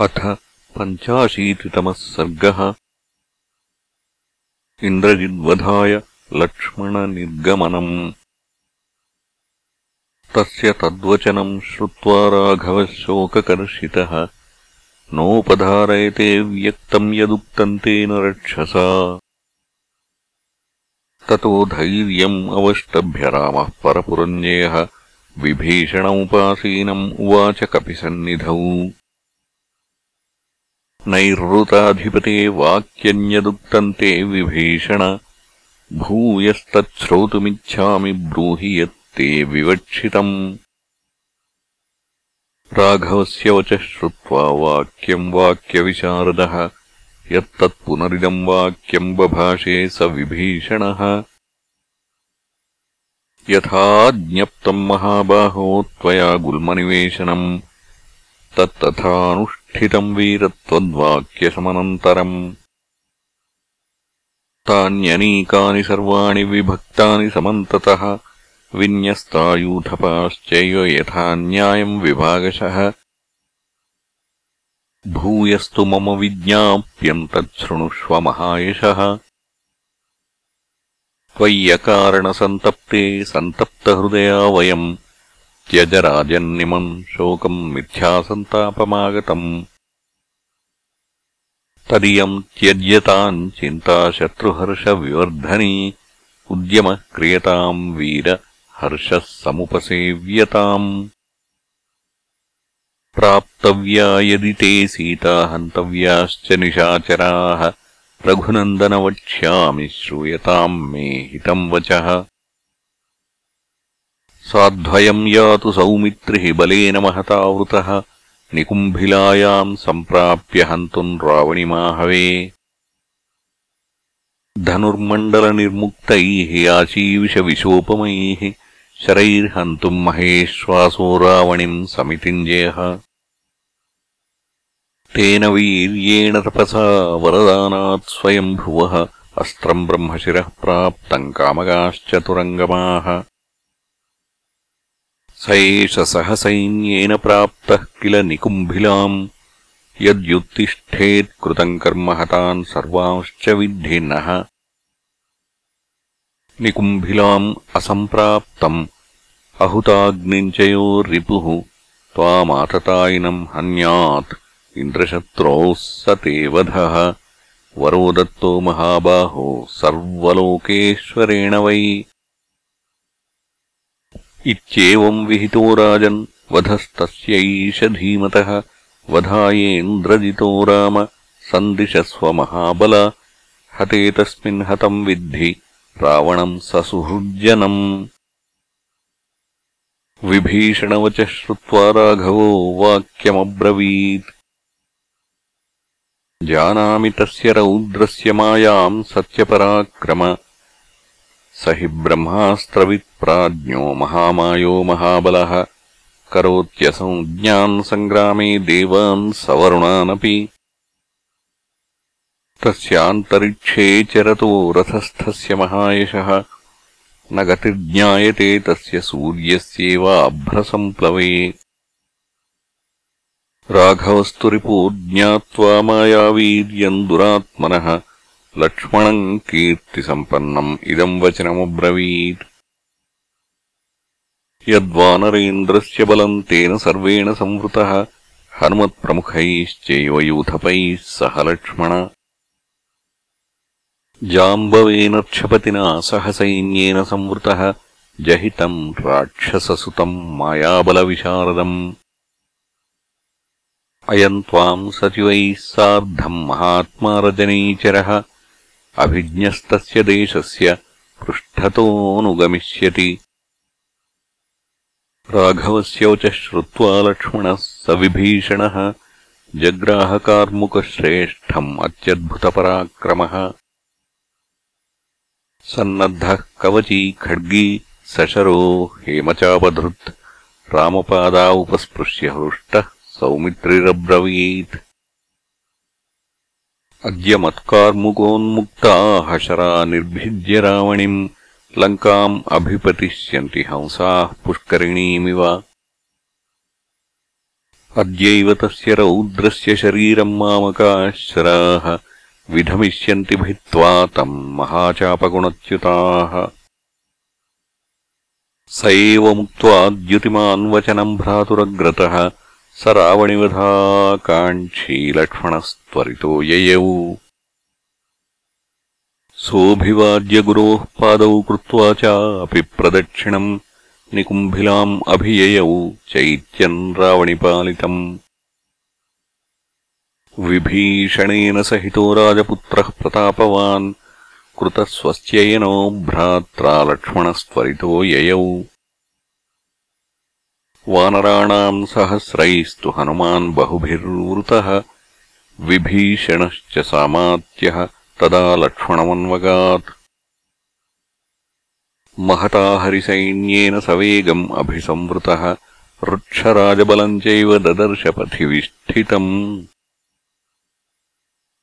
अथ पञ्चाशीतितमः सर्गः। इन्द्रजिद्वधाय लक्ष्मणनिर्गमनम्। तस्य तद्वचनम् श्रुत्वा राघवः शोककर्षितः। नोपधारयते व्यक्तम् यदुक्तम् तेन रक्षसा। ततो धैर्यम् अवष्टभ्य रामः परपुरञ्जयः विभीषणमुपासीनम् उवाच कपिसन्निधौ नैरृताधिपते वाक्यन्यदुक्तम् ते विभीषण। भूयस्तच्छ्रोतुमिच्छामि ब्रूहि यत्ते विवक्षितम्। राघवस्य वचः श्रुत्वा वाक्यम् वाक्यविशारदः। यत्तत्पुनरिदम् वाक्यम् बभाषे स विभीषणः। यथा ज्ञप्तम् महाबाहो त्वया गुल्मनिवेशनम् तत्तथानुष्ठितम् वीरत्वद्वाक्यसमनन्तरम् तान्यनीकानि सर्वाणि विभक्तानि समन्ततः। विन्यस्तायूथपाश्चैव यथा न्यायम् विभागशः। भूयस्तु मम विज्ञाप्यन्तच्छृणुष्व महायशः त्वय्यकारणसन्तप्ते सन्तप्तहृदया वयम् त्यजराजन्निमम् शोकम् मिथ्यासन्तापमागतम् तदियम् त्यज्यताम् चिन्ता शत्रुहर्षविवर्धनी उद्यमः क्रियताम् वीर हर्षः समुपसेव्यताम् प्राप्तव्या यदि ते सीता हन्तव्याश्च निशाचराः रघुनन्दन वक्ष्यामि श्रूयताम् मे हितम् वचः साध्वयम् यातु सौमित्रिः बलेन महतावृतः निकुम्भिलायाम् सम्प्राप्य हन्तुम् रावणिमाहवे धनुर्मण्डलनिर्मुक्तैः आशीविषविशोपमैः शरैर्हन्तुम् महेश्वासो रावणिम् समितिञ्जयः तेन वीर्येण तपसा वरदानात् स्वयम्भुवः अस्त्रम् ब्रह्मशिरः प्राप्तम् कामगाश्चतुरङ्गमाः स एष सहसैन्येन प्राप्तः किल निकुम्भिलाम् यद्युत्तिष्ठेत्कृतम् कर्म हतान् सर्वांश्च विद्धि नः निकुम्भिलाम् असम्प्राप्तम् अहुताग्निम् च यो रिपुः त्वामाततायिनम् हन्यात् इन्द्रशत्रोः स ते वधः वरो दत्तो महाबाहो सर्वलोकेश्वरेण वै इत्येवम् विहितो राजन् वधस्तस्यैष धीमतः। वधायेन्द्रजितो राम सन्दिशस्व महाबल। हते तस्मिन् हतम् विद्धि रावणम् ससुहृज्जनम्। विभीषणवचः श्रुत्वा राघवो वाक्यमब्रवीत्। जानामि तस्य रौद्रस्य मायाम् सत्यपराक्रम स हि ब्रह्मास्त्रवित्प्राज्ञो महामायो महाबलः। करोत्यसंज्ञान् सङ्ग्रामे देवान् सवरुणानपि। तस्यान्तरिक्षे चरतो रथस्थस्य महायशः। न गतिर्ज्ञायते तस्य सूर्यस्येवाभ्रसम्प्लवे राघवस्तु रिपो ज्ञात्वा मायावीर्यम् दुरात्मनः लक्ष्मणम् कीर्तिसम्पन्नम् इदम् वचनमब्रवीत्। यद्वानरेन्द्रस्य बलम् तेन सर्वेण संवृतः हनुमत्प्रमुखैश्चैव यूथपैः सह लक्ष्मण। जाम्बवेन क्षपतिना सह सैन्येन संवृतः जहितम् राक्षससुतम् मायाबलविशारदम्। अयम् त्वाम् सचिवैः सार्धम् महात्मा रजनीचरः अभिज्ञस्तस्य देशस्य पृष्ठतोऽनुगमिष्यति। राघवस्य श्रुत्वा लक्ष्मणः स विभीषणः जग्राहकार्मुकश्रेष्ठम् अत्यद्भुतपराक्रमः। सन्नद्धः कवची खड्गी सशरो हेमचापधृत् रामपादा उपस्पृश्य हृष्टः सौमित्रिरब्रवीत्। अद्य मत्कार्मुकोन्मुक्ता हशरा निर्भिद्य रावणिम्। लङ्काम् अभिपतिष्यन्ति हंसाः पुष्करिणीमिव। अद्यैव तस्य रौद्रस्य शरीरम् मामकाश्चराः विधमिष्यन्ति भित्त्वा तम् महाचापगुणच्युताः। स एव मुक्त्वा द्युतिमान् वचनम् भ्रातुरग्रतः स रावणिवधाकाङ्क्षी लक्ष्मणस्त्वरितो ययौ सोऽभिवाद्यगुरोः पादौ कृत्वा चापि प्रदक्षिणम् निकुम्भिलाम् अभिययौ चैत्यम् रावणिपालितम् विभीषणेन सहितो राजपुत्रः प्रतापवान् कृतस्वस्त्ययनो भ्रात्रा लक्ष्मणस्त्वरितो ययौ वानराणाम् सहस्रैस्तु हनुमान् बहुभिर्वृतः विभीषणश्च सामात्यः तदा लक्ष्मणमन्वगात्। महता हरिसैन्येन सवेगम् अभिसंवृतः वृक्षराजबलम् चैव ददर्शपथिविष्ठितम्।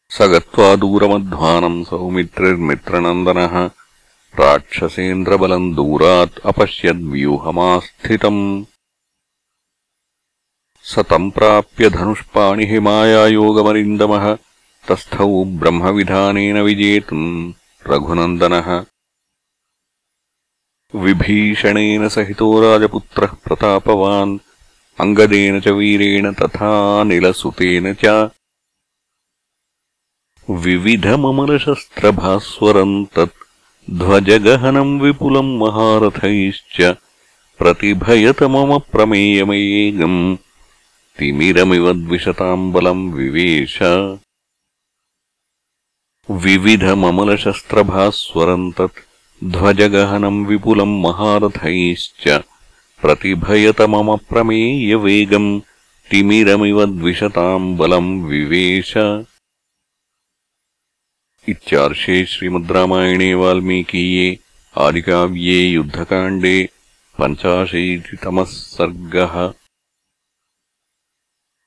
स गत्वा दूरमध्वानम् सौमित्रिर्मित्रनन्दनः राक्षसेन्द्रबलम् दूरात् अपश्यद्व्यूहमास्थितम् स तम् प्राप्य धनुष्पाणिः मायायोगमरिन्दमः तस्थौ ब्रह्मविधानेन विजेतुम् रघुनन्दनः। विभीषणेन सहितो राजपुत्रः प्रतापवान् अङ्गदेन च वीरेण तथानिलसुतेन च। विविधममलशस्त्रभास्वरम् तत् ध्वजगहनम् विपुलम् महारथैश्च प्रतिभयत मम प्रमेयमयेगम् तिमिरमिव द्विषताम् बलम् विवेश। विविधममलशस्त्रभास्वरम् तत् ध्वजगहनम् विपुलम् महारथैश्च। प्रतिभयत मम प्रमेयवेगम् तिमिरमिव द्विषताम् बलम् विवेश। इत्यार्षे श्रीमद् रामायणे वाल्मीकीये आदिकाव्ये युद्धकाण्डे पञ्चाशीतितमः सर्गः